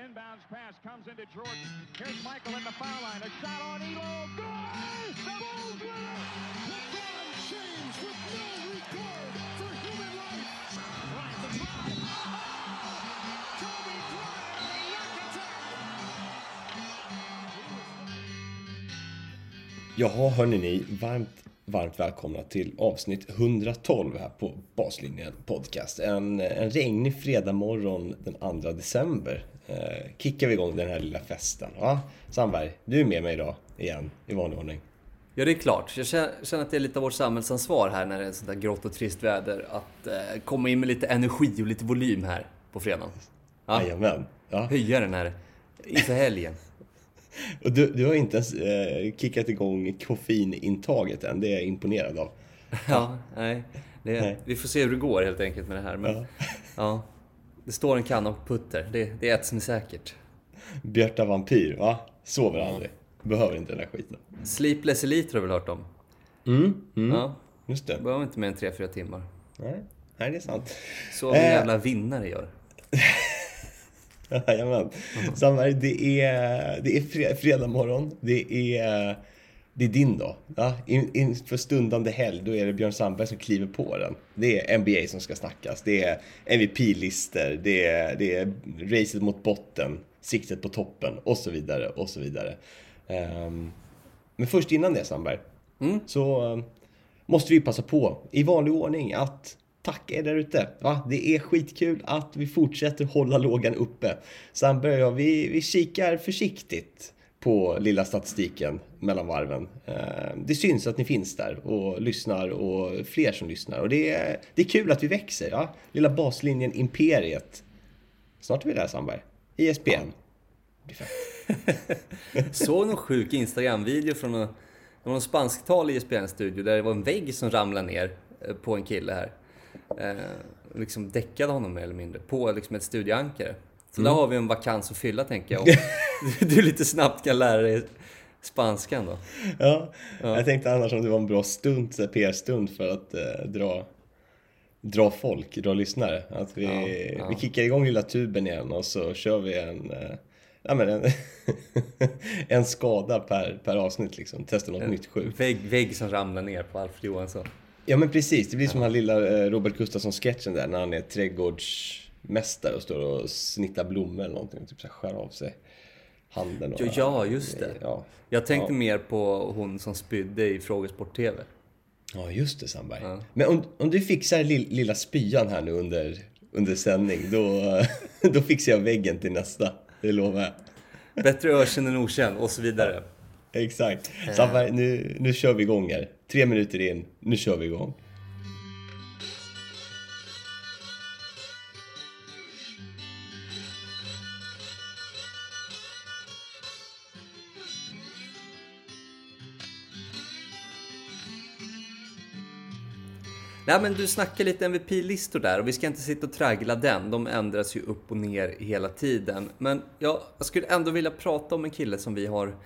inbounds pass comes into Jordan. Here's Michael in the foul line. A shot on Elo. Good! The Bulls win it! LeBron James with no regard for human Jaha, hörni ni, varmt, varmt välkomna till avsnitt 112 här på Baslinjen Podcast. En, en regnig fredagmorgon den 2 december eh, kickar vi igång den här lilla festen. Ja, Sandberg, du är med mig idag igen i vanlig ordning. Ja, det är klart. Jag känner att det är lite av vårt samhällsansvar här när det är sånt där grått och trist väder. Att eh, komma in med lite energi och lite volym här på fredagen. Ja, Jajamän. Ja. höja den här inför helgen. Och du, du har inte ens eh, kickat igång koffeinintaget än, det är jag imponerad av. Ja, nej. Det, Nej. Vi får se hur det går helt enkelt med det här. Men, Ja. ja. Det står en kanna på putter. Det, det är ett som är säkert. Björta Vampyr, va? Sover aldrig. Behöver inte den där skiten. Sleepless Elite har du väl hört om? Mm, mm. Ja. Just det. Behöver inte mer än 3-4 timmar. Nej, nej, det är sant. Så en Eh. jävla vinnare gör. Jajamän. Sandberg, det är, det är fre- fredag morgon. Det är, det är din dag. Ja, in, stundande helg, då är det Björn Sandberg som kliver på den. Det är NBA som ska snackas. Det är MVP-lister. Det är, det är racet mot botten, siktet på toppen och så vidare och så vidare. Ehm, men först innan det Sandberg, så eh, måste vi passa på i vanlig ordning att tacka er där ute. Det är skitkul att vi fortsätter hålla lågan uppe. Sandberg och jag, vi, vi kikar försiktigt på lilla statistiken mellan varven. Eh, det syns att ni finns där och lyssnar och fler som lyssnar. Och det är, det är kul att vi växer. Ja? Lilla baslinjen Imperiet. Snart är vi där Sandberg. ISBN. Det blir fett. Såg någon sjuk Instagram-video från någon, det var någon spansktal i ISBN-studio där det var en vägg som ramlade ner eh, på en kille här. Eh, liksom däckade honom mer eller mindre på liksom ett studieankare. Så där har vi en vakans att fylla tänker jag. Du lite snabbt kan lära dig spanskan då. Ja, jag tänkte annars om det var en bra stund, PR-stund för att eh, dra, dra folk, dra lyssnare. Att vi, Ja, ja. vi kickar igång lilla tuben igen och så kör vi en, eh, ja, men en, en skada per, per avsnitt liksom. Testar något nytt sjukt. Vägg, vägg som ramlar ner på Alfred Johansson. Ja men precis, det blir som han lilla eh, Robert Gustafsson-sketchen där när han är trädgårdsmästare och står och snittar blommor eller någonting. Typ så här skär av sig handen. Och, Ja, ja, just det. Ja. Jag tänkte Ja. mer på hon som spydde i Frågesport-TV. Ja, just det Sandberg. Ja. Men om, om du fixar lill, lilla spyan här nu under, under sändning, då, då fixar jag väggen till nästa. Det lovar jag. Bättre ökänd än okänd och så vidare. Exakt. Sandberg, nu, nu kör vi igång här. Tre minuter in, nu kör vi igång. Nej men du snackar lite MVP-listor där och vi ska inte sitta och traggla den. De ändras ju upp och ner hela tiden. Men jag, jag skulle ändå vilja prata om en kille som vi har...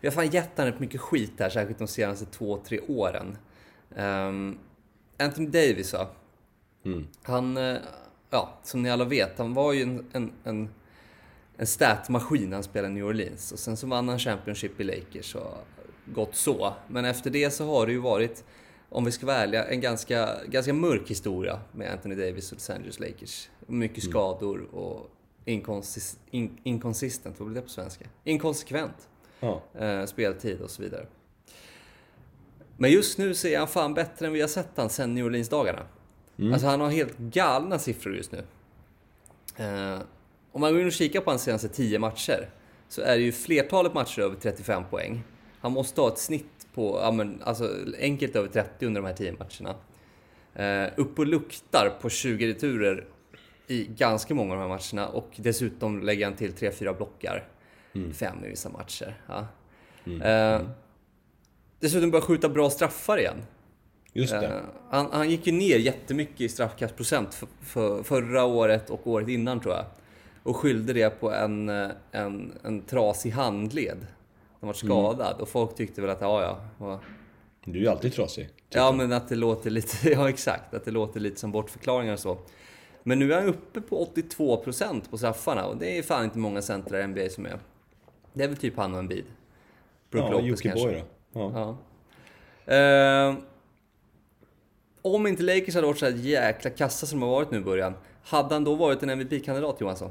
Vi har fan gett han rätt mycket skit här, särskilt de senaste två, tre åren. Ehm, Anthony Davis va? Han, eh, ja, som ni alla vet, han var ju en, en, en, en statmaskin han spelade i New Orleans. Och sen så vann han Championship i Lakers och gott så. Men efter det så har det ju varit, om vi ska vara ärliga, en ganska, ganska mörk historia med Anthony Davis och Los Angeles Lakers. Mycket skador och inconsist, in, inconsistent, vad blir det på svenska? Inkonsekvent Ja. eh, speltid och så vidare. Men just nu så är han fan bättre än vi har sett han sen New Orleans-dagarna. Alltså han har helt galna siffror just nu. Eh, om man går in och kikar på hans senaste 10 matcher så är det ju flertalet matcher över 35 poäng. Han måste ha ett snitt på, ja men alltså enkelt över 30 under de här 10 matcherna. Eh, upp och luktar på 20 returer i ganska många av de här matcherna och dessutom lägger han till 3-4 blockar. Fem i vissa matcher. Ja. Eh, dessutom börjar skjuta bra straffar igen. Just det. Eh, han, han gick ju ner jättemycket i straffkastprocent för, för, förra året och året innan tror jag. Och skyllde det på en, eh, en, en trasig handled. Han var skadad och folk tyckte väl att ja, ja. vad- Du är ju alltid trasig. Ja, men att det låter lite, ja exakt, att det låter lite som bortförklaringar och så. Men nu är han uppe på 82% på straffarna och det är fan inte många centrar i NBA som är. Det är väl typ han och en bid. Brook ja, Jockiboi då. Ja. ja. Eh, om inte Lakers hade varit så jäkla kassa som de har varit nu i början, hade han då varit en MVP-kandidat Johansson?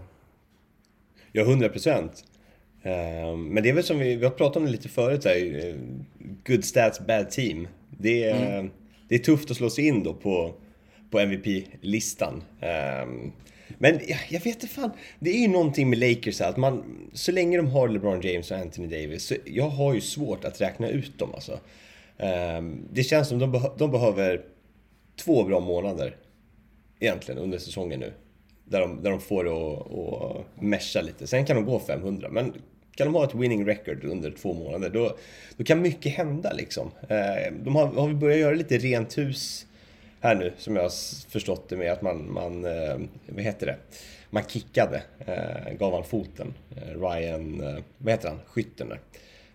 Ja, 100 procent. Ehm, men det är väl som vi, vi har pratat om det lite förut, här, eh, good stats, bad team. Det är, mm. det är tufft att slå sig in då på, på MVP-listan. Ehm, men jag, vet inte fan, det är ju någonting med Lakers att man, så länge de har LeBron James och Anthony Davis, så jag har ju svårt att räkna ut dem alltså. Ehm, det känns som de, de behöver två bra månader egentligen under säsongen nu. Där de, där de får det att, att mesha lite. Sen kan de gå 500, men kan de ha ett winning record under två månader, då, då kan mycket hända liksom. Eh, de har, har börjat göra lite rent hus här nu, som jag har förstått det med att man, man eh, vad heter det? Man kickade, eh, gav han foten. Ryan, vad heter han, skytten där.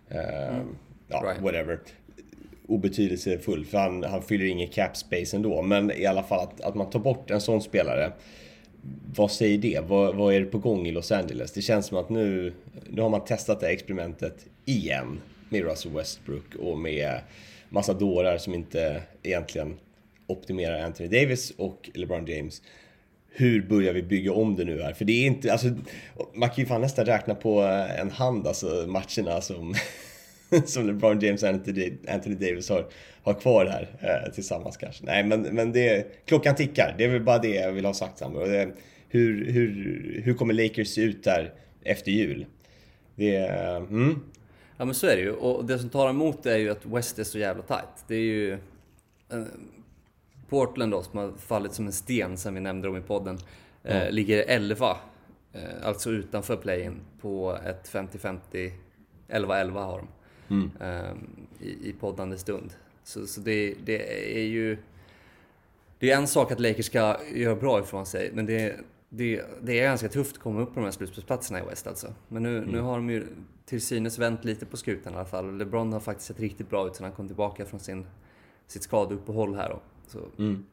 Mm. Ja, Ryan. whatever obetydelsefull för han, han fyller ingen cap space ändå. Men i alla fall att, att man tar bort en sån spelare. Vad säger det? Vad, vad är det på gång i Los Angeles? Det känns som att nu, nu har man testat det här experimentet igen med Russell Westbrook och med massa dårar som inte egentligen optimerar Anthony Davis och LeBron James. Hur börjar vi bygga om det nu här? För det är inte, alltså, man kan ju fan nästan räkna på en hand alltså matcherna som som LeBron James och Anthony, Davis har, har kvar här eh, tillsammans kanske. Nej, men, men det, klockan tickar. Det är väl bara det jag vill ha sagt. Det, hur, hur, hur kommer Lakers se ut där efter jul? Det, mm. Ja men så är det ju. Och det som tar emot är ju att West är så jävla tight. Det är ju... Eh, Portland då, som har fallit som en sten sen vi nämnde dem i podden, mm. eh, ligger 11. Eh, alltså utanför play-in på ett 50-50. 11-11 har de mm. um, i, i poddande stund. Så, så det, det, är ju... Det är en sak att Lakers ska göra bra ifrån sig, men det, det, det är ganska tufft att komma upp på de här slutspelsplatserna i West alltså. Men nu, mm. nu har de ju till synes vänt lite på skutan i alla fall. LeBron har faktiskt sett riktigt bra ut sen han kom tillbaka från sin, sitt skadeuppehåll här då. Så, mm.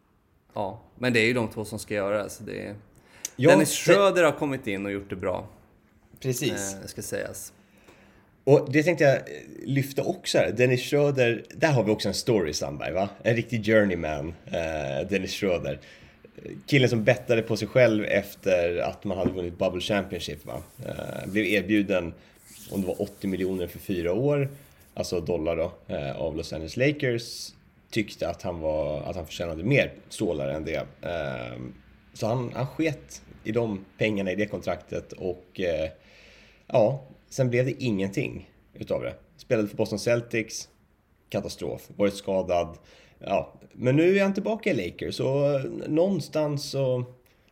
Ja, men det är ju de två som ska göra det. Så det ja, Dennis Schröder har kommit in och gjort det bra. Precis. Eh, ska sägas. Och det tänkte jag eh, lyfta också här. Dennis Schröder, där har vi också en story Sandberg va? En riktig journeyman, eh, Dennis Schröder. Killen som bettade på sig själv efter att man hade vunnit Bubble Championship va? Eh, blev erbjuden, om det var 80 miljoner för fyra år, alltså dollar då, eh, av Los Angeles Lakers. Tyckte att han, var, att han förtjänade mer stålar än det. Eh, så han, han sket i de pengarna i det kontraktet och eh, ja, Sen blev det ingenting utav det. Spelade för Boston Celtics, katastrof, varit skadad. Ja, men nu är han tillbaka i Lakers och någonstans så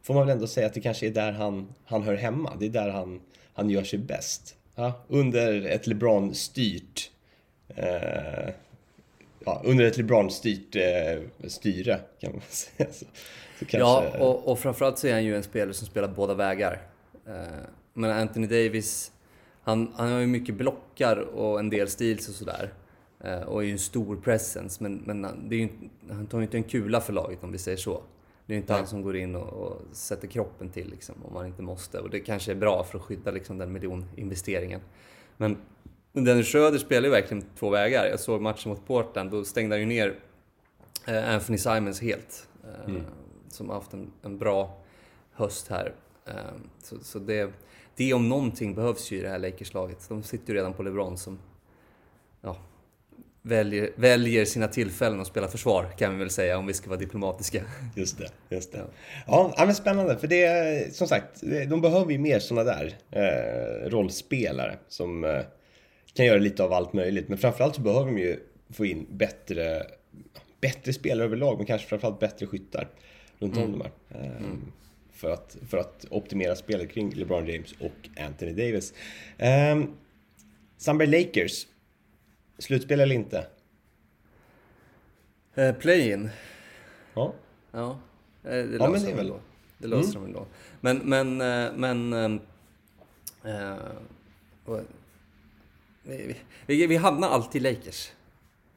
får man väl ändå säga att det kanske är där han, han hör hemma. Det är där han, han gör sig bäst. Ja, under ett LeBron-styrt eh, ja, under ett LeBron-styrt eh, styre kan man säga. Så, så kanske... Ja, och, och framförallt så är han ju en spelare som spelar båda vägar. Eh, men Anthony Davis han, han har ju mycket blockar och en del stils och sådär. Eh, och är ju en stor presence, men, men är ju, han tar ju inte en kula för laget om vi säger så. Det är ju inte Nej. han som går in och, och, sätter kroppen till liksom, om man inte måste. Och det kanske är bra för att skydda liksom, den miljoninvesteringen. Men Dennis Schröder spelar ju verkligen två vägar. Jag såg matchen mot Portland, då stängde han ju ner eh, Anthony Simons helt. Eh, mm. Som har haft en, en, bra höst här. Så, så det, det om någonting behövs ju i det här Lakers-laget. De sitter ju redan på LeBron som ja, väljer, väljer sina tillfällen att spela försvar, kan vi väl säga, om vi ska vara diplomatiska. Just det, just det. Ja, ja men spännande, för det som sagt, de behöver ju mer sådana där eh, rollspelare som eh, kan göra lite av allt möjligt. Men framförallt så behöver de ju få in bättre, bättre spelare överlag, men kanske framförallt bättre skyttar runt om mm. de här. Eh, mm för att, för att optimera spelet kring LeBron James och Anthony Davis. Ehm, Sunbury Lakers, slutspel eller inte? Uh, Play-in. Ja. Ja, eh, det löser ja, men det de väl då. Det löser mm. de då. Men, men, eh, men... Uh, vi, vi, vi hamnar alltid i Lakers.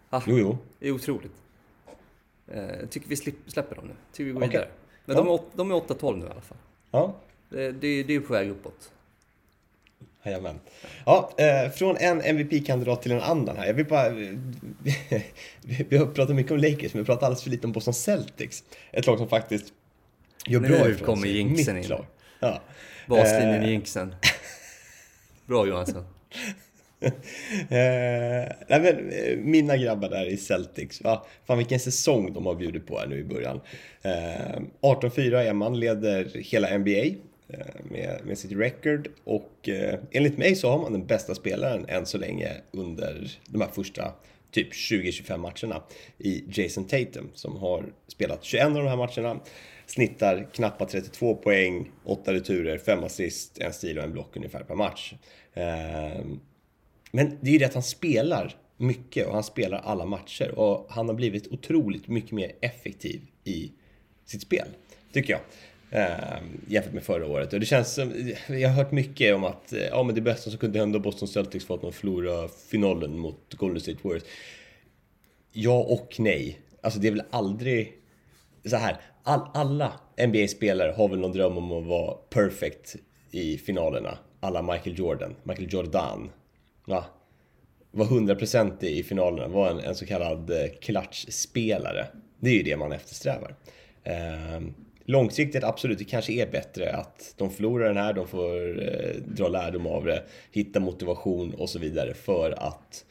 Ah, jo, jo. Det är otroligt. Jag tycker vi släpper dem nu. Tycker vi går okay. vidare. Men Ja. de är de är 8-12 nu i alla fall. Ja, Det, det, det är på väg uppåt. Jajamän. Ja, eh, från en MVP-kandidat till en annan här. Jag vill bara... Vi, vi har pratat mycket om Lakers, men vi pratar alldeles för lite om Boston Celtics. Ett lag som faktiskt gör Nu bra ifrån kommer sig. jinxen Mitt in. lag. Ja. Baslinjen Eh, i jinxen. Bra Johansson. Eh, nej men, eh, mina grabbar där i Celtics, va? fan vilken säsong de har bjudit på här nu i början. Eh, 18-4 är man, leder hela NBA eh, med, med sitt record och eh, enligt mig så har man den bästa spelaren än så länge under de här första typ 20-25 matcherna i Jason Tatum som har spelat 21 av de här matcherna. Snittar knappa 32 poäng, 8 returer, 5 assist, en stil och en block ungefär per match. Eh, men det är ju det att han spelar mycket och han spelar alla matcher och han har blivit otroligt mycket mer effektiv i sitt spel, tycker jag. Eh, jämfört med förra året. Och det känns som, jag har hört mycket om att eh, ja, men det bästa som kunde hända Boston Celtics var att de förlorade finalen mot Golden State Warriors. Ja och nej. Alltså det är väl aldrig så här. All, alla NBA-spelare har väl någon dröm om att vara perfect i finalerna. Alla Michael Jordan, Michael Jordan ja, Var 100% i finalerna, var en, en så kallad eh, klatschspelare. Det är ju det man eftersträvar. Eh, långsiktigt, absolut, det kanske är bättre att de förlorar den här, de får eh, dra lärdom av det, hitta motivation och så vidare för att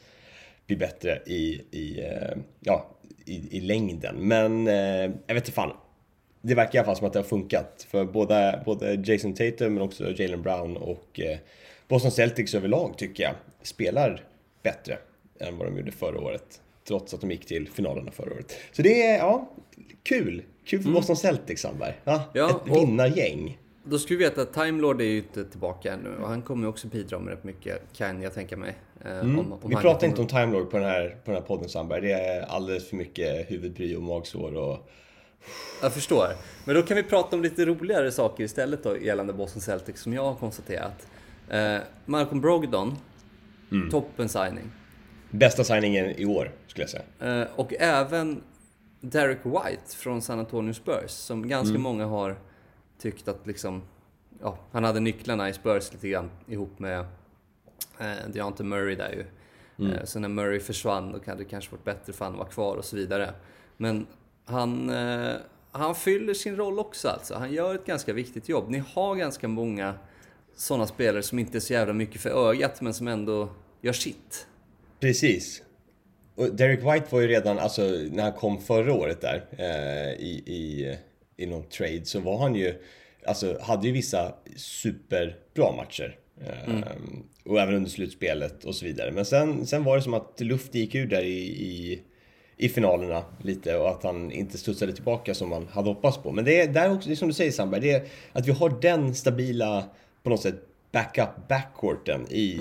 bli bättre i, i, eh, ja, i, i längden. Men eh, jag vet inte fan. Det verkar i alla fall som att det har funkat för både, både Jason Tatum men också Jalen Brown och eh, Boston Celtics överlag tycker jag spelar bättre än vad de gjorde förra året. Trots att de gick till finalerna förra året. Så det är, ja, kul. Kul för Boston Celtics, Sandberg. Ja, Ja, ett vinnargäng. Då ska vi veta att Time Lord är ju inte tillbaka ännu och han kommer ju också bidra med rätt mycket, kan jag tänka mig. Eh, om- om Vi pratar inte om Time Lord på den här, på den här podden, Sandberg. Det är alldeles för mycket huvudbry och magsår och... Jag förstår. Men då kan vi prata om lite roligare saker istället då gällande Boston Celtics som jag har konstaterat. Eh, Malcolm Brogdon, Mm. toppen signing. Bästa signingen i år, skulle jag säga. Eh, och även Derek White från San Antonio Spurs som ganska Mm. många har tyckt att liksom, ja, han hade nycklarna i Spurs lite grann ihop med eh, Deontay Murray där ju. Mm. Eh, så när Murray försvann då hade det kanske varit bättre för han vara kvar och så vidare. Men han, eh, han fyller sin roll också alltså. Han gör ett ganska viktigt jobb. Ni har ganska många sådana spelare som inte är så jävla mycket för ögat men som ändå gör sitt. Precis. Och Derek White var ju redan, alltså när han kom förra året där eh, i, i, i någon trade så var han ju, alltså hade ju vissa superbra matcher. Eh, Och även under slutspelet och så vidare. Men sen, sen var det som att luft gick ur där i, i, i finalerna lite och att han inte studsade tillbaka som man hade hoppats på. Men det är där också, det är som du säger Sandberg, det är att vi har den stabila, på något sätt, backup backcourten i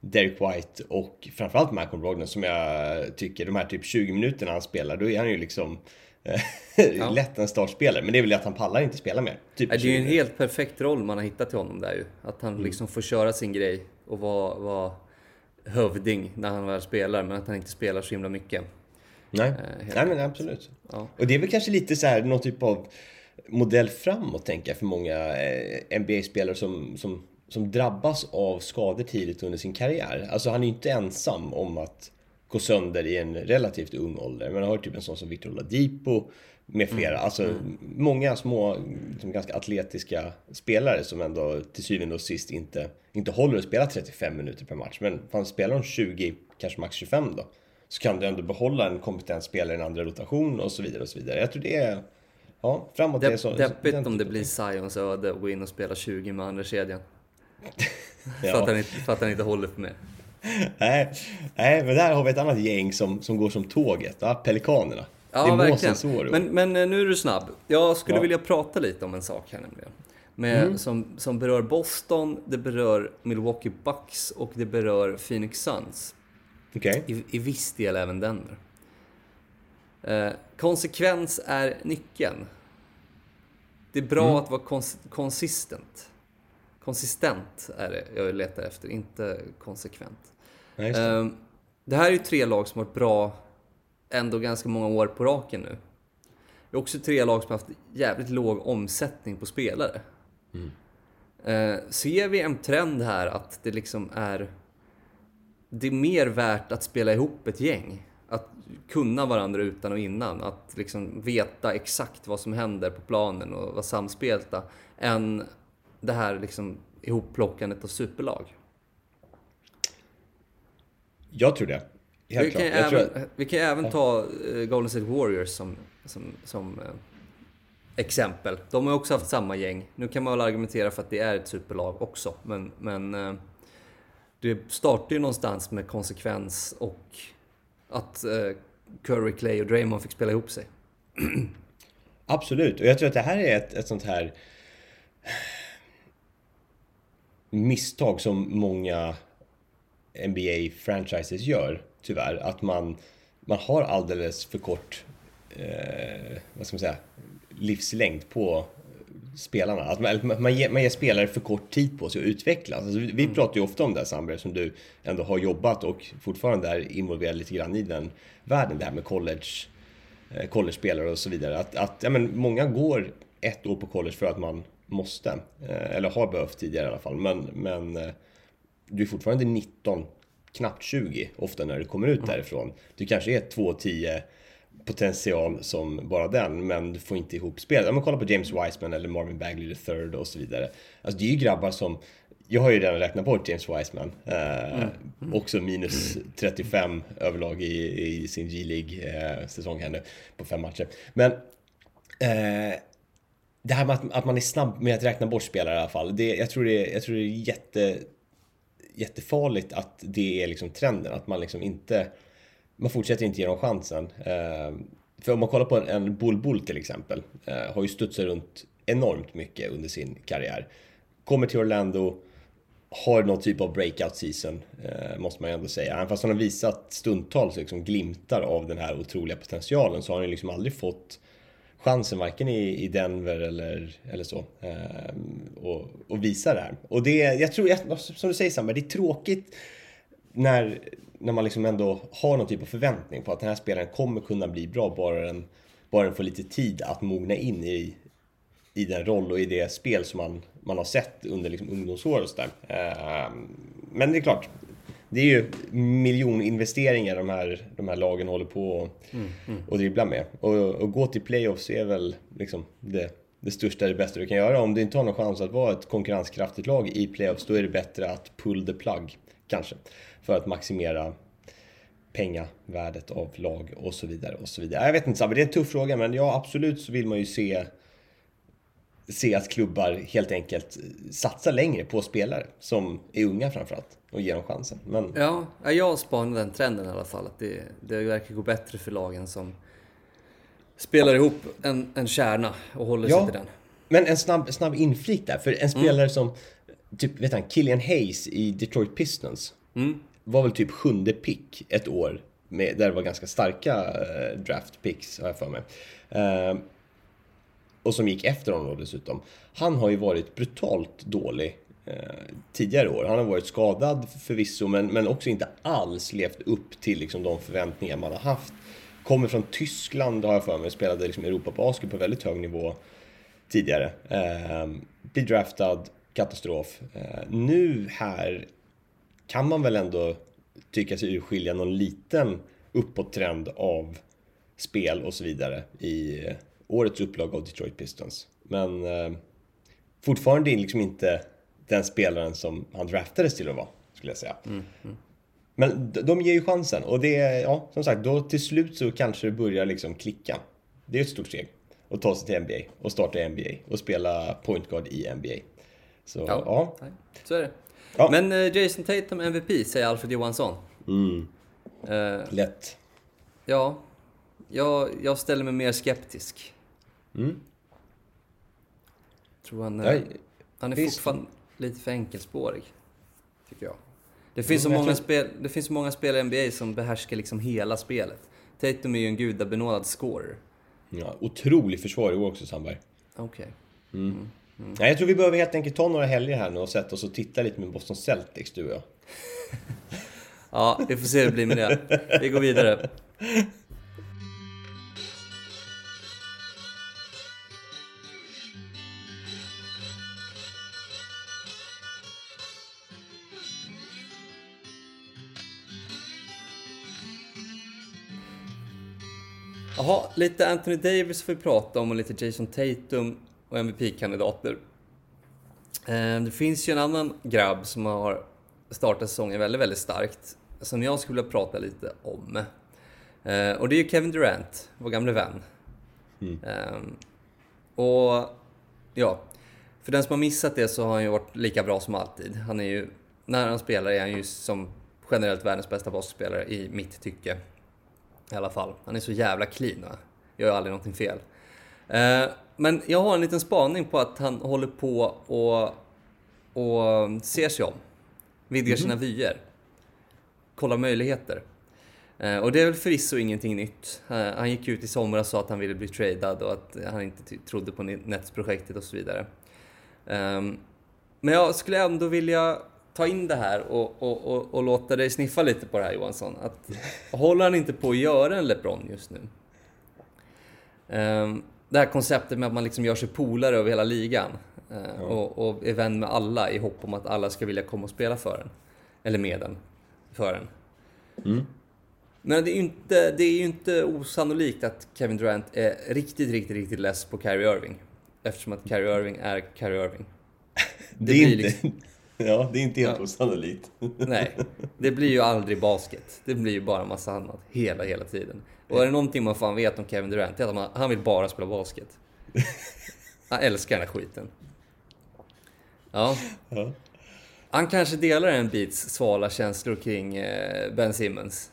Derek White och framförallt Malcolm Brogdon som jag tycker, de här typ 20 minuterna han spelar, då är han ju liksom eh, lätt en startspelare. Men det är väl att han pallar inte spela mer. Typ Det är ju en 20 helt perfekt roll man har hittat till honom där ju. Att han liksom får köra sin grej och vara, vara hövding när han väl spelar, men att han inte spelar så himla mycket. Nej, helt Nej men absolut. Ja. Och det är väl kanske lite så här någon typ av modell framåt tänker jag för många eh, NBA-spelare som, som, som drabbas av skador tidigt under sin karriär. Alltså han är ju inte ensam om att gå sönder i en relativt ung ålder. Men jag har typ en sån som Victor Oladipo med flera. Alltså många små, liksom ganska atletiska spelare som ändå till syvende och sist inte, inte håller att spela 35 minuter per match. Men fan spelar de 20, kanske max 25 då. Så kan du ändå behålla en kompetent spelare i en andra rotation och så vidare och så vidare. Jag tror det är... Ja, framåt är Depp, så... deppigt den om det blir Zions öde och gå in och spela 20 med andra kedjan. för, Ja. att han inte, för att han inte håller för mer. Nej, nej, men där har vi ett annat gäng som, som går som tåget. Ja, Pelikanerna. Ja, det är verkligen. Men, men eh, nu är du snabb. Jag skulle Ja. vilja prata lite om en sak här nämligen. Med, som, som berör Boston, det berör Milwaukee Bucks och det berör Phoenix Suns. Okej. I, I viss del även Denver. Eh, konsekvens är nyckeln. Det är bra att vara kons consistent. Konsistent är det jag letar efter, inte konsekvent. Just det. Eh, det här är ju tre lag som har varit bra ändå ganska många år på raken nu. Det är också tre lag som har haft jävligt låg omsättning på spelare. Eh, ser vi en trend här att det liksom är... Det är mer värt att spela ihop ett gäng. Att kunna varandra utan och innan. Att liksom veta exakt vad som händer på planen och vara samspelta. Än det här liksom ihopplockandet av superlag. Jag tror det. Helt Vi kan, klart. Tror även, att, vi kan även ta eh, Golden State Warriors som, som, som eh, exempel. De har också haft samma gäng. Nu kan man väl argumentera för att det är ett superlag också. Men, men eh, det startar ju någonstans med konsekvens och att eh, Curry, Clay och Draymond fick spela ihop sig. absolut. Och jag tror att det här är ett, ett sånt här misstag som många NBA-franchises gör, tyvärr. Att man, man har alldeles för kort, eh, vad ska man säga, livslängd på spelarna. Att man, man, ger, man ger spelare för kort tid på sig att utvecklas. Alltså, vi vi pratar ju ofta om det här Sandberg, som du ändå har jobbat och fortfarande är involverad lite grann i den världen, det här med college, eh, college-spelare och så vidare. Att, att ja, men många går ett år på college för att man måste, eh, eller har behövt tidigare i alla fall. Men, men eh, du är fortfarande 19, knappt 20 ofta när du kommer ut därifrån. Du kanske är 2-10 potential som bara den, men du får inte ihop spelet. Om man kollar på James Wiseman eller Marvin Bagley III och så vidare. Alltså det är ju grabbar som jag har ju redan räknat bort James Wiseman. Eh, Också minus 35 överlag i, i sin G-League-säsong här nu på fem matcher. Men eh, det här med att, att man är snabb med att räkna bort spelare i alla fall. Det, jag, tror det, jag tror det är jätte, jättefarligt att det är liksom trenden. Att man liksom inte... Man fortsätter inte ge dem chansen. Eh, för om man kollar på en, en Bull till exempel. Eh, har ju studsat runt enormt mycket under sin karriär. Kommer till Orlando. Har någon typ av breakout season, eh, måste man ju ändå säga. Även fast han har visat stundtals liksom glimtar av den här otroliga potentialen så har han ju liksom aldrig fått chansen varken i, i Denver eller, eller så. Ehm, och, och visa det här. Och det, jag tror, jag, som du säger Sandberg, det är tråkigt när, när man liksom ändå har någon typ av förväntning på att den här spelaren kommer kunna bli bra bara den, bara den får lite tid att mogna in i, i den roll och i det spel som man, man har sett under liksom ungdomsår och sådär. Ehm, Men det är klart, det är ju miljoninvesteringar de här, de här lagen håller på och, och dribbla med. Och, och gå till playoffs är väl liksom det, det största, det bästa du kan göra. Om du inte har någon chans att vara ett konkurrenskraftigt lag i playoffs, då är det bättre att pull the plug, kanske. För att maximera pengavärdet av lag och så vidare. och så vidare. Jag vet inte Sabbe, det är en tuff fråga, men ja absolut så vill man ju se se att klubbar helt enkelt satsar längre på spelare som är unga framförallt och ger dem chansen. Men Ja, ja, jag spanar den trenden i alla fall. Att det, det verkar gå bättre för lagen som spelar ihop en, en kärna och håller sig Ja. till den. Men en snabb, snabb inflik där. För en spelare som, typ, vet han, Killian Hayes i Detroit Pistons. Var väl typ sjunde pick ett år. Med, där det var ganska starka eh, draft picks, har jag för mig. Eh, och som gick efter honom dessutom. Han har ju varit brutalt dålig eh, tidigare år. Han har varit skadad förvisso, men, men också inte alls levt upp till liksom, de förväntningar man har haft. Kommer från Tyskland har jag för mig, spelade liksom Europa-basket på väldigt hög nivå tidigare. Blir draftad, katastrof. Eh, nu här kan man väl ändå tycka sig urskilja någon liten uppåttrend av spel och så vidare i eh, årets upplaga av Detroit Pistons. Men eh, fortfarande liksom inte den spelaren som han draftades till att vara, skulle jag säga. Men de, ger ju chansen och det, är- ja, som sagt, då till slut så kanske det börjar liksom klicka. Det är ett stort steg att ta sig till NBA och starta i NBA och spela point guard i NBA. Så ja, Nej, så är det. Ja. Men eh, Jason Tatum MVP, säger Alfred Johansson. Mm. Eh, lätt. ja, jag, jag ställer mig mer skeptisk. Mm. Tror han, eh, Ja, han är visst. fortfarande lite för enkelspårig. Tycker jag. Det finns, så Mm, jag många tror- spel, det finns så många spelare i NBA som behärskar liksom hela spelet. Tatum är ju en gudabenådad scorer. Ja, otrolig försvar i år också Sandberg. Okej. Mm. Nej, jag tror vi behöver helt enkelt ta några helger här nu och sätta oss och titta lite med Boston Celtics, du och jag. ja, vi får se hur det blir med det. Vi går vidare. Jaha, lite Anthony Davis får vi prata om och lite Jason Tatum och MVP-kandidater. Eh, det finns ju en annan grabb som har startat säsongen väldigt, väldigt starkt. Som jag skulle vilja prata lite om. Eh, och det är ju Kevin Durant, vår gamle vän. Mm. Och ja, för den som har missat det så har han ju varit lika bra som alltid. Han är ju, när han spelar är han ju som generellt världens bästa basketspelare i mitt tycke. I alla fall. Han är så jävla clean va? Gör ju aldrig någonting fel. Men jag har en liten spaning på att han håller på och, och ser sig om. Vidgar mm. sina vyer. Kollar möjligheter. Eh, och det är väl förvisso ingenting nytt. Eh, han gick ut i somras och sa att han ville bli tradad och att han inte trodde på Nets-projektet och så vidare. Ehm, men jag skulle ändå vilja ta in det här och, och, och, och, låta dig sniffa lite på det här Johansson. Att, håller han inte på att göra en LeBron just nu? Det här konceptet med att man liksom gör sig polare över hela ligan uh, ja. och, och är vän med alla i hopp om att alla ska vilja komma och spela för en. Eller med en. För en. Mm. Men det är, ju inte, det är inte osannolikt att Kevin Durant är riktigt, riktigt, riktigt less på Kyrie Irving. Eftersom att Kyrie Irving är Kyrie Irving. Det, det är inte... Liksom... Ja, det är inte helt ja. osannolikt. Nej, det blir ju aldrig basket. Det blir ju bara massa annat hela, hela tiden. Och är det någonting man fan vet om Kevin Durant, det är att han vill bara spela basket. Han älskar den här skiten. Ja. ja. Han kanske delar en bits svala känslor kring eh, Ben Simmons.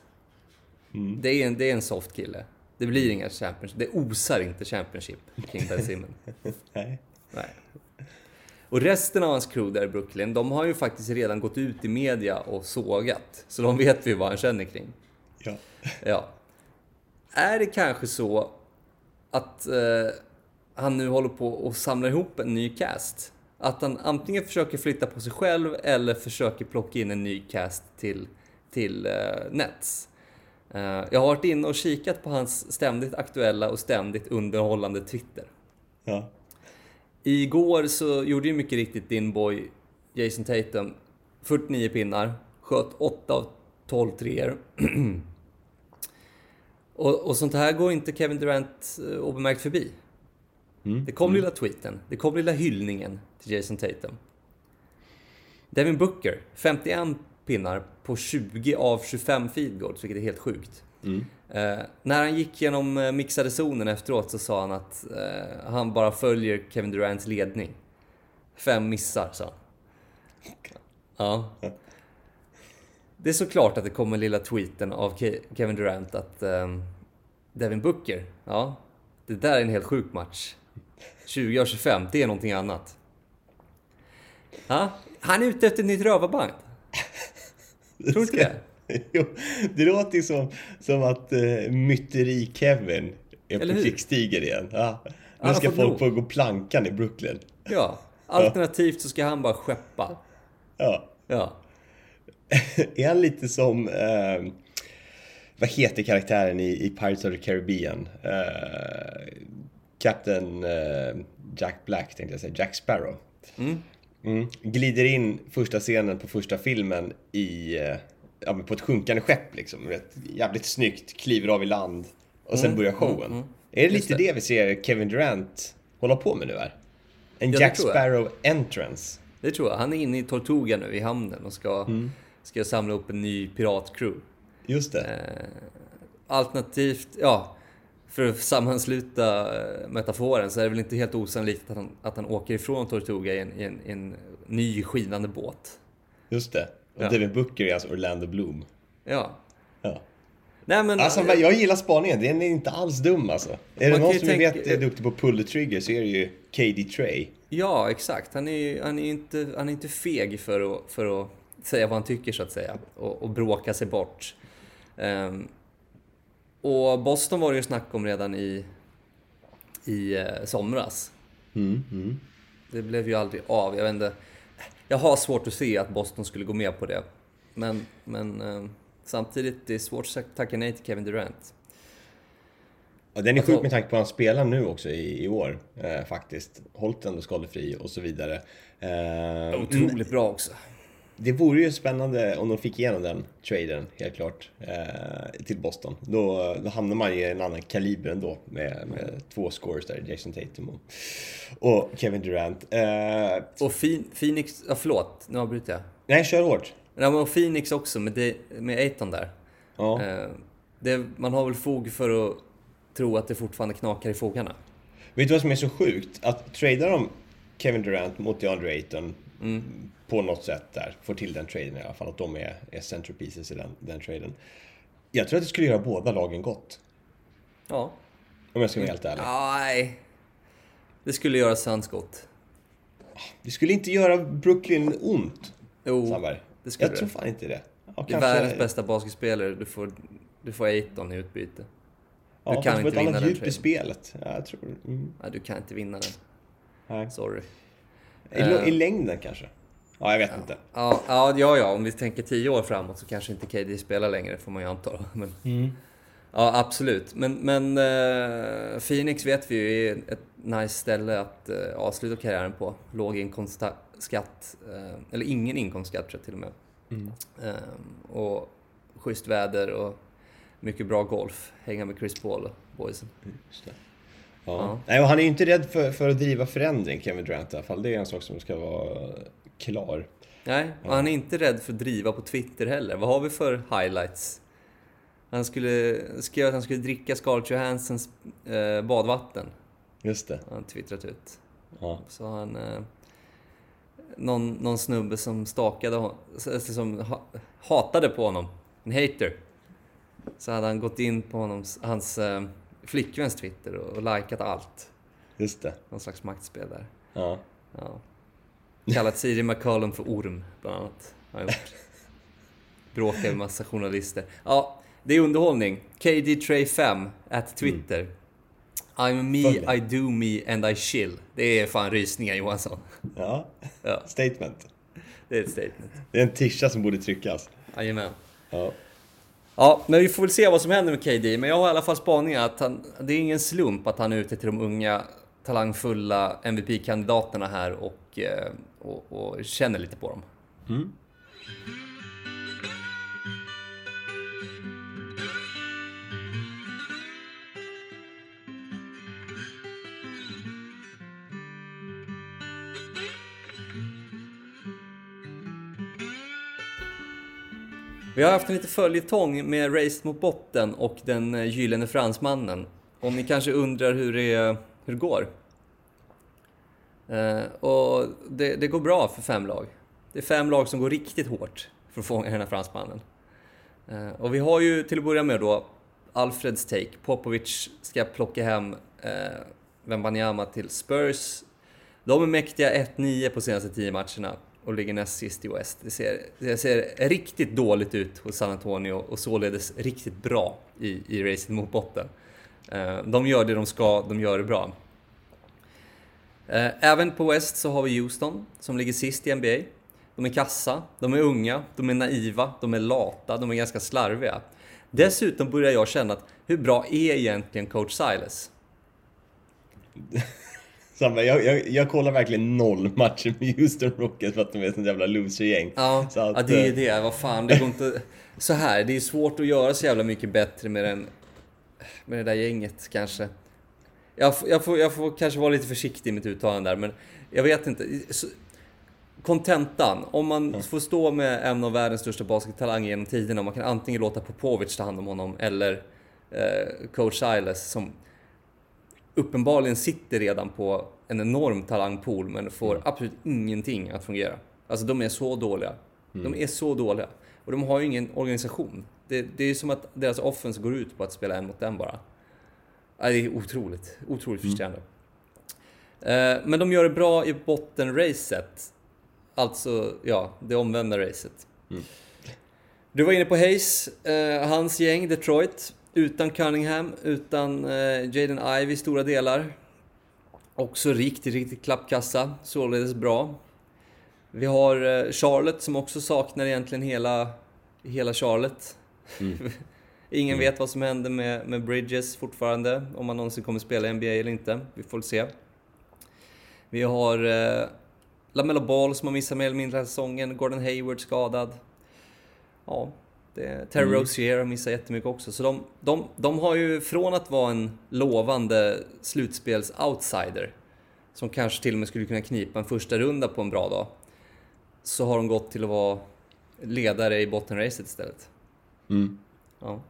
Mm. Det, är en, det är en soft kille. Det blir inga Championship. Det osar inte Championship kring Ben Simmons. Nej. Nej. Och resten av hans crew där i Brooklyn, de har ju faktiskt redan gått ut i media och sågat. Så de vet vi vad han känner kring. Ja. ja. Är det kanske så att eh, han nu håller på att samla ihop en ny cast? Att han antingen försöker flytta på sig själv eller försöker plocka in en ny cast till, till eh, Nets. Eh, jag har varit inne och kikat på hans ständigt aktuella och ständigt underhållande Twitter. Ja. Igår så gjorde ju mycket riktigt din boy Jason Tatum 49 pinnar, sköt 8 av 12 treor. och, och sånt här går inte Kevin Durant eh, obemärkt förbi. Mm. Det kom mm. lilla tweeten, det kom lilla hyllningen till Jason Tatum. Devin Booker, 51 pinnar på 20 av 25 field goals, vilket är helt sjukt. Mm. Eh, när han gick genom eh, mixade zonen efteråt så sa han att eh, han bara följer Kevin Durants ledning. Fem missar, sa han. Ja. Det är såklart att det kommer lilla tweeten av Kevin Durant att eh, Devin Booker, ja, det där är en helt sjuk match. 20 av 25, det är någonting annat. Ja, han är ute efter ett nytt rövarband. Tror du inte det? Jo, det låter ju som, som att uh, Myteri-Kevin är Eller på krigsstigen igen. Ja. Nu ska folk få gå plankan i Brooklyn. Ja, alternativt så ska han bara skeppa. Ja. Ja. är han lite som... Uh, vad heter karaktären i, i Pirates of the Caribbean? Uh, Captain uh, Jack Black tänkte jag säga, Jack Sparrow. Mm. Mm. Glider in första scenen på första filmen i, ja, på ett sjunkande skepp liksom. Vet, jävligt snyggt, kliver av i land och sen mm, börjar showen. Mm, mm. Är det lite det. det vi ser Kevin Durant hålla på med nu här? En ja, Jack Sparrow entrance. Det tror jag. Han är inne i Tortuga nu i hamnen och ska, mm. ska samla upp en ny piratcrew. Just det. Eh, alternativt, ja, för att sammansluta eh, metaforen så är det väl inte helt osannolikt att han, att han åker ifrån Tortuga i en, i en, i en ny skinande båt. Just det. Och ja. Devin Booker är alltså Orlando Bloom. Ja. ja. Nej, men, alltså, jag gillar spaningen, den är inte alls dum alltså. Är det någon som tänka... vet är duktig på pull the trigger så är det ju KD Trey. Ja, exakt. Han är, han är, inte, han är inte feg för att, för att säga vad han tycker så att säga. Och, och bråka sig bort. Um, och Boston var det ju snack om redan i, i uh, somras. Mm, mm. Det blev ju aldrig av. Jag vet inte jag har svårt att se att Boston skulle gå med på det. Men, men eh, samtidigt, det är svårt att tacka nej till Kevin Durant. Ja, den är alltså, sjuk med tanke på att han spelar nu också i, i år, eh, faktiskt. Hållit ändå skadefri och så vidare. Eh, otroligt bra också. Det vore ju spännande om de fick igenom den traden, helt klart, eh, till Boston. Då, då hamnar man i en annan kaliber ändå med, med två scores där, Jason Tatum och, och Kevin Durant. Eh, Och fin, Phoenix, ja, förlåt, nu avbryter jag. nej, kör hårt. Ja, men och Phoenix också med, det, med Aiton där. Ja. Eh, det, man har väl fog för att tro att det fortfarande knakar i fogarna. Vet du vad som är så sjukt? Att trada de Kevin Durant mot DeAndre Ayton på något sätt där, får till den traden i alla fall, att de är, är centerpieces i den, den traden. Jag tror att det skulle göra båda lagen gott. Ja. Om jag ska vara helt ärlig. Nej. Det skulle göra Suns gott. Det skulle inte göra Brooklyn ont, Jo, Sandberg. det skulle Jag tror fan inte det. Ja, Det är världens bästa basketspelare. Du får, du får Aiton i utbyte. Ja, du kan inte vinna den djup i spelet. Ja, jag tror... Mm. Nej, du kan inte vinna den. Nej. Sorry. I, Eh. I längden kanske? Ja, jag vet inte. Ja, ja, ja, ja, om vi tänker tio år framåt så kanske inte KD spelar längre, får man ju anta. Men, Ja, absolut. Men, men eh, Phoenix vet vi ju är ett nice ställe att eh, avsluta karriären på. Låg inkomstskatt, eh, eller ingen inkomstskatt tror jag till och med. Eh, och schysst väder och mycket bra golf. Hänga med Chris Paul och boysen. Just det. Ja. Ja. Nej, och han är ju inte rädd för, för att driva förändring, Kevin Durant i alla fall. Det är en sak som ska vara klar. Nej, och han är inte rädd för att driva på Twitter heller. Vad har vi för highlights? Han skulle, skrev att han skulle dricka Scarlett Johanssons eh, badvatten. Just det. han twittrat ut. Ja. Så han... Eh, någon, någon snubbe som stakade hon- som ha, hatade på honom. En hater. Så hade han gått in på honom, hans eh, flickväns Twitter och, och likat allt. Just det. Någon slags maktspel där. Ja. Ja. Kallat Siri McCollum för orm, bland annat. Har han gjort. Bråkar med massa journalister. Ja, det är underhållning. KD Trey 5 at Twitter. I'm me. I do me and I chill. Det är fan rysningar Johansson. ja. Ja, Statement. det är ett statement. Det är en tischa som borde tryckas. Jajamän. Ja. Ja, men vi får väl se vad som händer med KD. Men jag har i alla fall spaningar att han, det är ingen slump att han är ute till de unga talangfulla MVP-kandidaterna här och, eh, och, och känner lite på dem. Vi har haft en liten följetong med Race mot botten och den eh, gyllene fransmannen. Om ni kanske undrar hur det, hur det går. Eh, och det, det går bra för fem lag. Det är fem lag som går riktigt hårt för att fånga den här fransmannen. Eh, och vi har ju till att börja med då Alfreds take. Popovic ska plocka hem eh, Wembanyama till Spurs. De är mäktiga 1-9 på senaste 10 matcherna och ligger näst sist i West. Det ser, det ser riktigt dåligt ut hos San Antonio och således riktigt bra i, i racet mot botten. Eh, De gör det de ska, de gör det bra. Eh, Även på West så har vi Houston som ligger sist i NBA. De är kassa, de är unga, de är naiva, de är lata, de är ganska slarviga. Dessutom börjar jag känna att hur bra är egentligen coach Silas? Samma, jag, jag, jag kollar verkligen noll matcher med Houston Rockets för att de är ett sånt jävla loser-gäng. Ja, Så att, ja det är eh, det. Vad fan, det går inte... Så här, det är svårt att göra så jävla mycket bättre med den... Med det där gänget kanske. Jag, jag, får, jag får kanske vara lite försiktig i mitt uttalande där, men jag vet inte. Kontentan, om man får stå med en av världens största baskettalanger genom tiderna, man kan antingen låta Popovic ta hand om honom eller eh, coach Silas som uppenbarligen sitter redan på en enorm talangpool men får absolut ingenting att fungera. Alltså de är så dåliga. De är så dåliga. Och de har ju ingen organisation. Det, det är som att deras offense går ut på att spela en mot en bara. Ja, det är otroligt, otroligt frustrerande. Eh, Men de gör det bra i bottenracet. Alltså, ja, det omvända racet. Du var inne på Hayes, eh, hans gäng Detroit. Utan Cunningham, utan eh, Jaden Ivey i stora delar. Också riktigt, riktigt klappkassa, således bra. Vi har eh, Charlotte som också saknar egentligen hela, hela Charlotte. Ingen vet vad som händer med, med Bridges fortfarande, om han någonsin kommer spela i NBA eller inte. Vi får se. Vi har eh, Lamelo Ball som har missat mer eller mindre hela säsongen. Gordon Hayward skadad. Ja, det, Terry Mm. Rozier har missat jättemycket också. Så de, de, de har ju från att vara en lovande slutspels-outsider, som kanske till och med skulle kunna knipa en första runda på en bra dag, så har de gått till att vara ledare i bottenracet istället. Mm. Ja.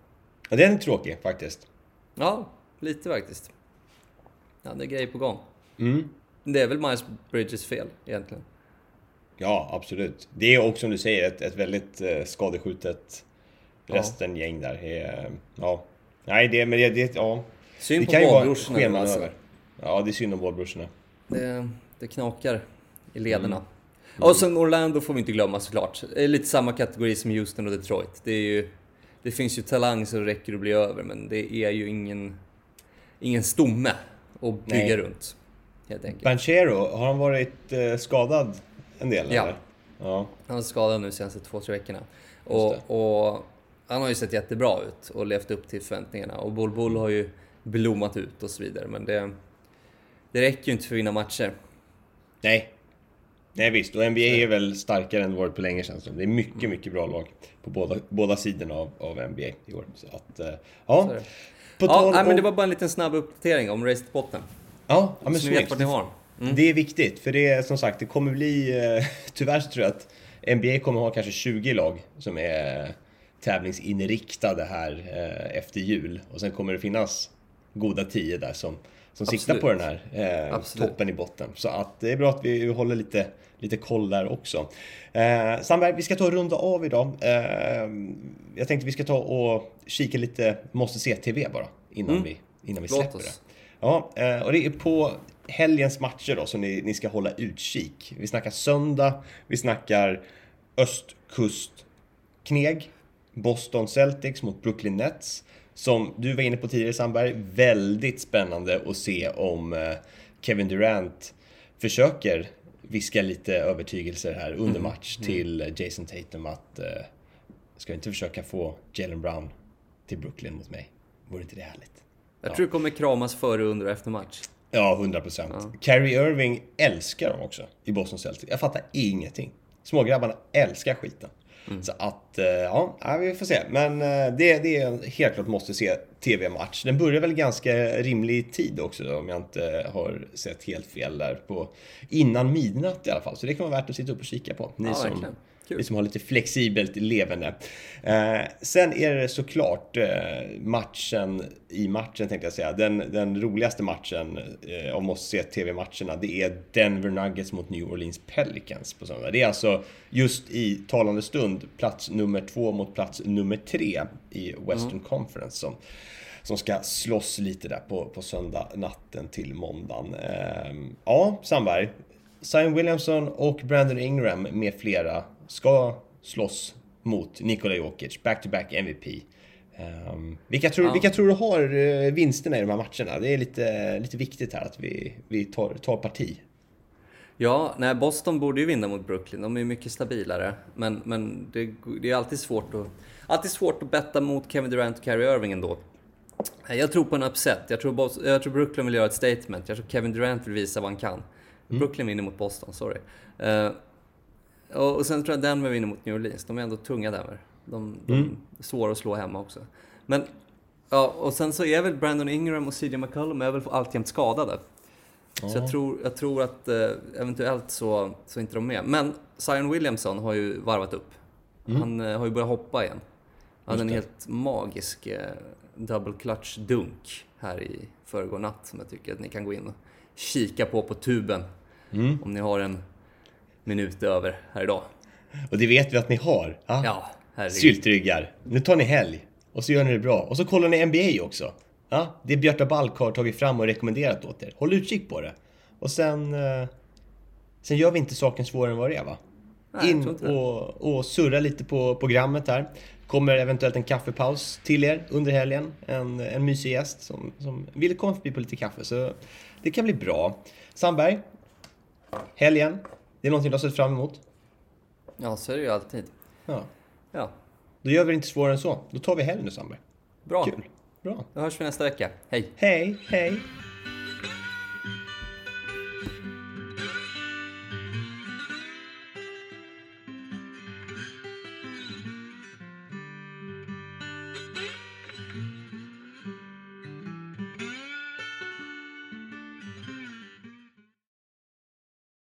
Ja, den är tråkig faktiskt. ja, lite faktiskt. Ja, det är grejer på gång. Mm. Det är väl Miles Bridges fel egentligen. Ja, absolut. Det är också som du säger ett, ett väldigt eh, skadeskjutet Ja. resten gäng där. Är, ja. Nej, det, men det, det, ja. Synd det på scheman alltså. Ja, det är synd om bollbrorsorna. Det, det knakar i lederna. Mm. Ja, Och sen Orlando får vi inte glömma såklart. Det är lite samma kategori som Houston och Detroit. Det, är ju, det finns ju talang så det räcker att bli över, men det är ju ingen, ingen stomme att bygga Nej. runt. Helt enkelt. Banchero, har han varit eh, skadad en del? Ja. Eller? Ja. Han är skadad nu senaste två, tre veckorna. Och, och han har ju sett jättebra ut och levt upp till förväntningarna. Och Bull har ju blommat ut och så vidare. Men det, det räcker ju inte för att vinna matcher. Nej. Nej visst, och NBA är väl starkare än det varit på länge känns det. Det är mycket, mycket bra lag på båda, båda sidorna av, av NBA i år. Så att, eh, ja. På Ja, nej, men det var bara en liten snabb uppdatering om racet botten. Ja, ja men så snyggt. ni har. Mm. Det är viktigt, för det är som sagt, det kommer bli... Eh, tyvärr så tror jag att NBA kommer ha kanske 20 lag som är tävlingsinriktade här eh, efter jul. Och sen kommer det finnas goda 10 där som, som siktar Absolut. på den här eh, toppen i botten. Så att det är bra att vi håller lite, lite koll där också. Eh, Sandberg, vi ska ta och runda av idag. Eh, jag tänkte vi ska ta och kika lite Måste se-TV bara innan, Mm. vi, innan vi släpper det. Ja, eh, och det är på helgens matcher då som ni, ni ska hålla utkik. Vi snackar söndag, vi snackar östkustkneg, Boston Celtics mot Brooklyn Nets. Som du var inne på tidigare Sandberg, väldigt spännande att se om eh, Kevin Durant försöker viska lite övertygelser här under match till Jason Tatum att eh, ska inte försöka få Jalen Brown till Brooklyn mot mig? Vore inte det härligt? Jag tror det kommer kramas före, under och efter match. Ja, 100 procent. Kyrie Irving älskar dem också i Boston Celtics. Jag fattar ingenting. Smågrabbarna älskar skiten. Så att, eh, ja, vi får se. Men eh, det, det är helt klart måste se TV-match. Den börjar väl ganska rimlig tid också om jag inte har sett helt fel där. På, innan midnatt i alla fall. Så det kan vara värt att sitta upp och kika på. Ni Ja, som, verkligen. Kul. ni som har lite flexibelt levande. Eh, sen är det såklart eh, matchen i matchen tänkte jag säga. Den, den roligaste matchen eh, av måste se TV-matcherna. Det är Denver Nuggets mot New Orleans Pelicans på söndag. Det är alltså just i talande stund plats nummer två mot plats nummer tre i Western Conference. Som, som ska slåss lite där på, på söndag natten till måndagen. Eh, ja, Sandberg. Zion Williamson och Brandon Ingram med flera ska slåss mot Nikola Jokic, back-to-back MVP. Ehm, vilka, tror, Ja. vilka tror du har eh, vinsterna i de här matcherna? Det är lite, lite viktigt här att vi, vi tar, tar parti. Ja, nej, Boston borde ju vinna mot Brooklyn. De är ju mycket stabilare. Men, men det, det är alltid svårt att, alltid svårt att betta mot Kevin Durant och Kyrie Irving ändå. Jag tror på en upset. Jag tror, Bos- jag tror Brooklyn vill göra ett statement. Jag tror Kevin Durant vill visa vad han kan. Brooklyn vinner mot Boston, sorry. Eh, och, och sen tror jag Denver vinner mot New Orleans. De är ändå tunga Denver. De, de är svåra att slå hemma också. Men, ja, och sen så är väl Brandon Ingram och CJ McCollum är väl alltjämt skadade. Så jag tror, jag tror att eh, eventuellt så, så inte de med. Men Zion Williamson har ju varvat upp. Han eh, har ju börjat hoppa igen. Han hade en helt magisk eh, double clutch dunk här i förrgår natt som jag tycker att ni kan gå in och kika på på tuben. Om ni har en minut över här idag. Och det vet vi att ni har. Ja. Ja, herregud. Syltryggar. Nu tar ni helg. Och så gör ni det bra. Och så kollar ni NBA också. Ja, det Björta Balk har tagit fram och rekommenderat åt er. Håll utkik på det. Och sen... Eh, sen gör vi inte saken svårare än vad det är va? Nej, In och, och surra lite på programmet här. Kommer eventuellt en kaffepaus till er under helgen. En, en mysig gäst som, som vill komma förbi på lite kaffe. Så det kan bli bra. Sandberg. Helgen. Det är någonting du har sett fram emot? Ja, så är det ju alltid. Ja. Ja, Då gör vi det inte svårare än så. Då tar vi helg nu Sandberg. bra. Kul. Bra. Då hörs vi nästa vecka. Hej! Hej, hej.